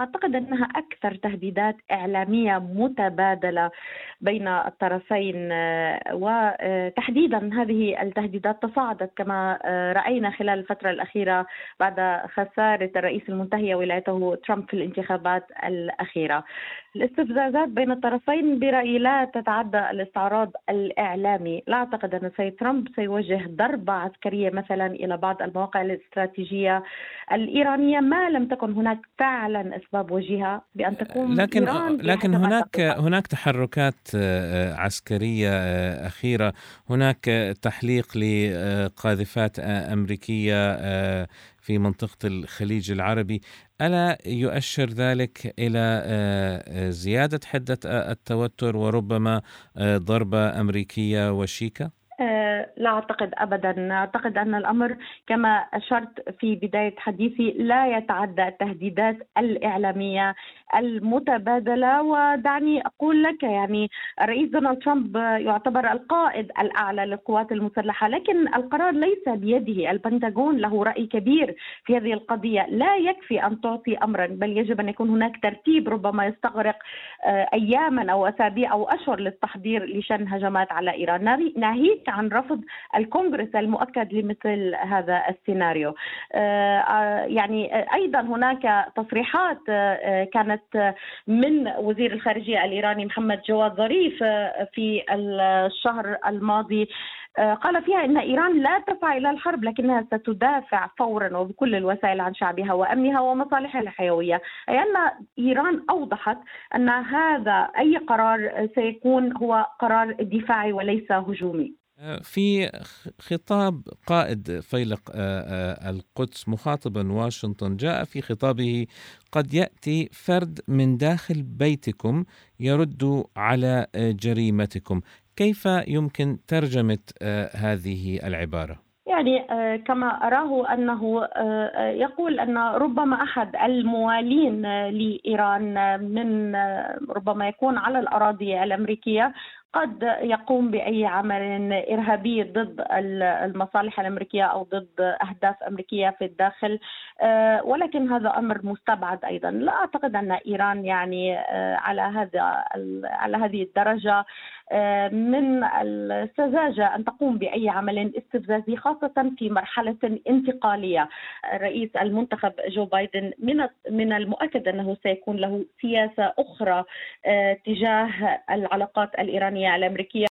وأعتقد أنها أكثر تهديدات إعلامية متبادلة بين الطرفين وتحديدا هذه التهديدات تصاعدت كما رأينا خلال الفترة الأخيرة بعد خسارة الرئيس المنتهيه ولايته ترامب في الانتخابات الأخيرة. الاستفزازات بين الطرفين برأيي لا تتعدى الاستعراض الإعلامي، لا أعتقد أن السيد ترامب سيوجه ضربة عسكرية مثلا إلى بعض المواقع الاستراتيجية الإيرانية ما لم تكن هناك فعلا أسباب وجيهه بأن تكون لكن إيران لكن هناك هناك تحركات عسكرية أخيرة، هناك تحليق لقاذفات أمريكية في منطقة الخليج العربي، ألا يؤشر ذلك إلى زيادة حدة التوتر وربما ضربة أمريكية وشيكة؟ لا أعتقد ابدا، أعتقد أن الأمر كما أشرت في بداية حديثي لا يتعدى التهديدات الإعلامية المتبادلة. ودعني أقول لك يعني الرئيس دونالد ترامب يعتبر القائد الأعلى للقوات المسلحة لكن القرار ليس بيده، البنتاغون له رأي كبير في هذه القضية، لا يكفي أن تعطي امرا بل يجب أن يكون هناك ترتيب ربما يستغرق اياما أو أسابيع أو أشهر للتحضير لشن هجمات على إيران، ناهيك عن رفض الكونغرس المؤكد لمثل هذا السيناريو. يعني أيضا هناك تصريحات كانت من وزير الخارجية الإيراني محمد جواد ظريف في الشهر الماضي. قال فيها إن إيران لا تسعى إلى الحرب لكنها ستدافع فورا وبكل الوسائل عن شعبها وأمنها ومصالحها الحيوية، أي أن إيران أوضحت أن هذا أي قرار سيكون هو قرار دفاعي وليس هجومي. في خطاب قائد فيلق القدس مخاطبا واشنطن جاء في خطابه قد يأتي فرد من داخل بيتكم يرد على جريمتكم. كيف يمكن ترجمة هذه العبارة؟ يعني كما أراه أنه يقول أن ربما أحد الموالين لإيران من ربما يكون على الأراضي الأمريكية قد يقوم بأي عمل إرهابي ضد المصالح الأمريكية أو ضد أهداف أمريكية في الداخل. ولكن هذا أمر مستبعد أيضا. لا أعتقد أن إيران يعني على هذا على هذه الدرجة. من السذاجة أن تقوم بأي عمل استفزازي خاصة في مرحلة انتقالية. الرئيس المنتخب جو بايدن من المؤكد أنه سيكون له سياسة أخرى تجاه العلاقات الإيرانية الأمريكية.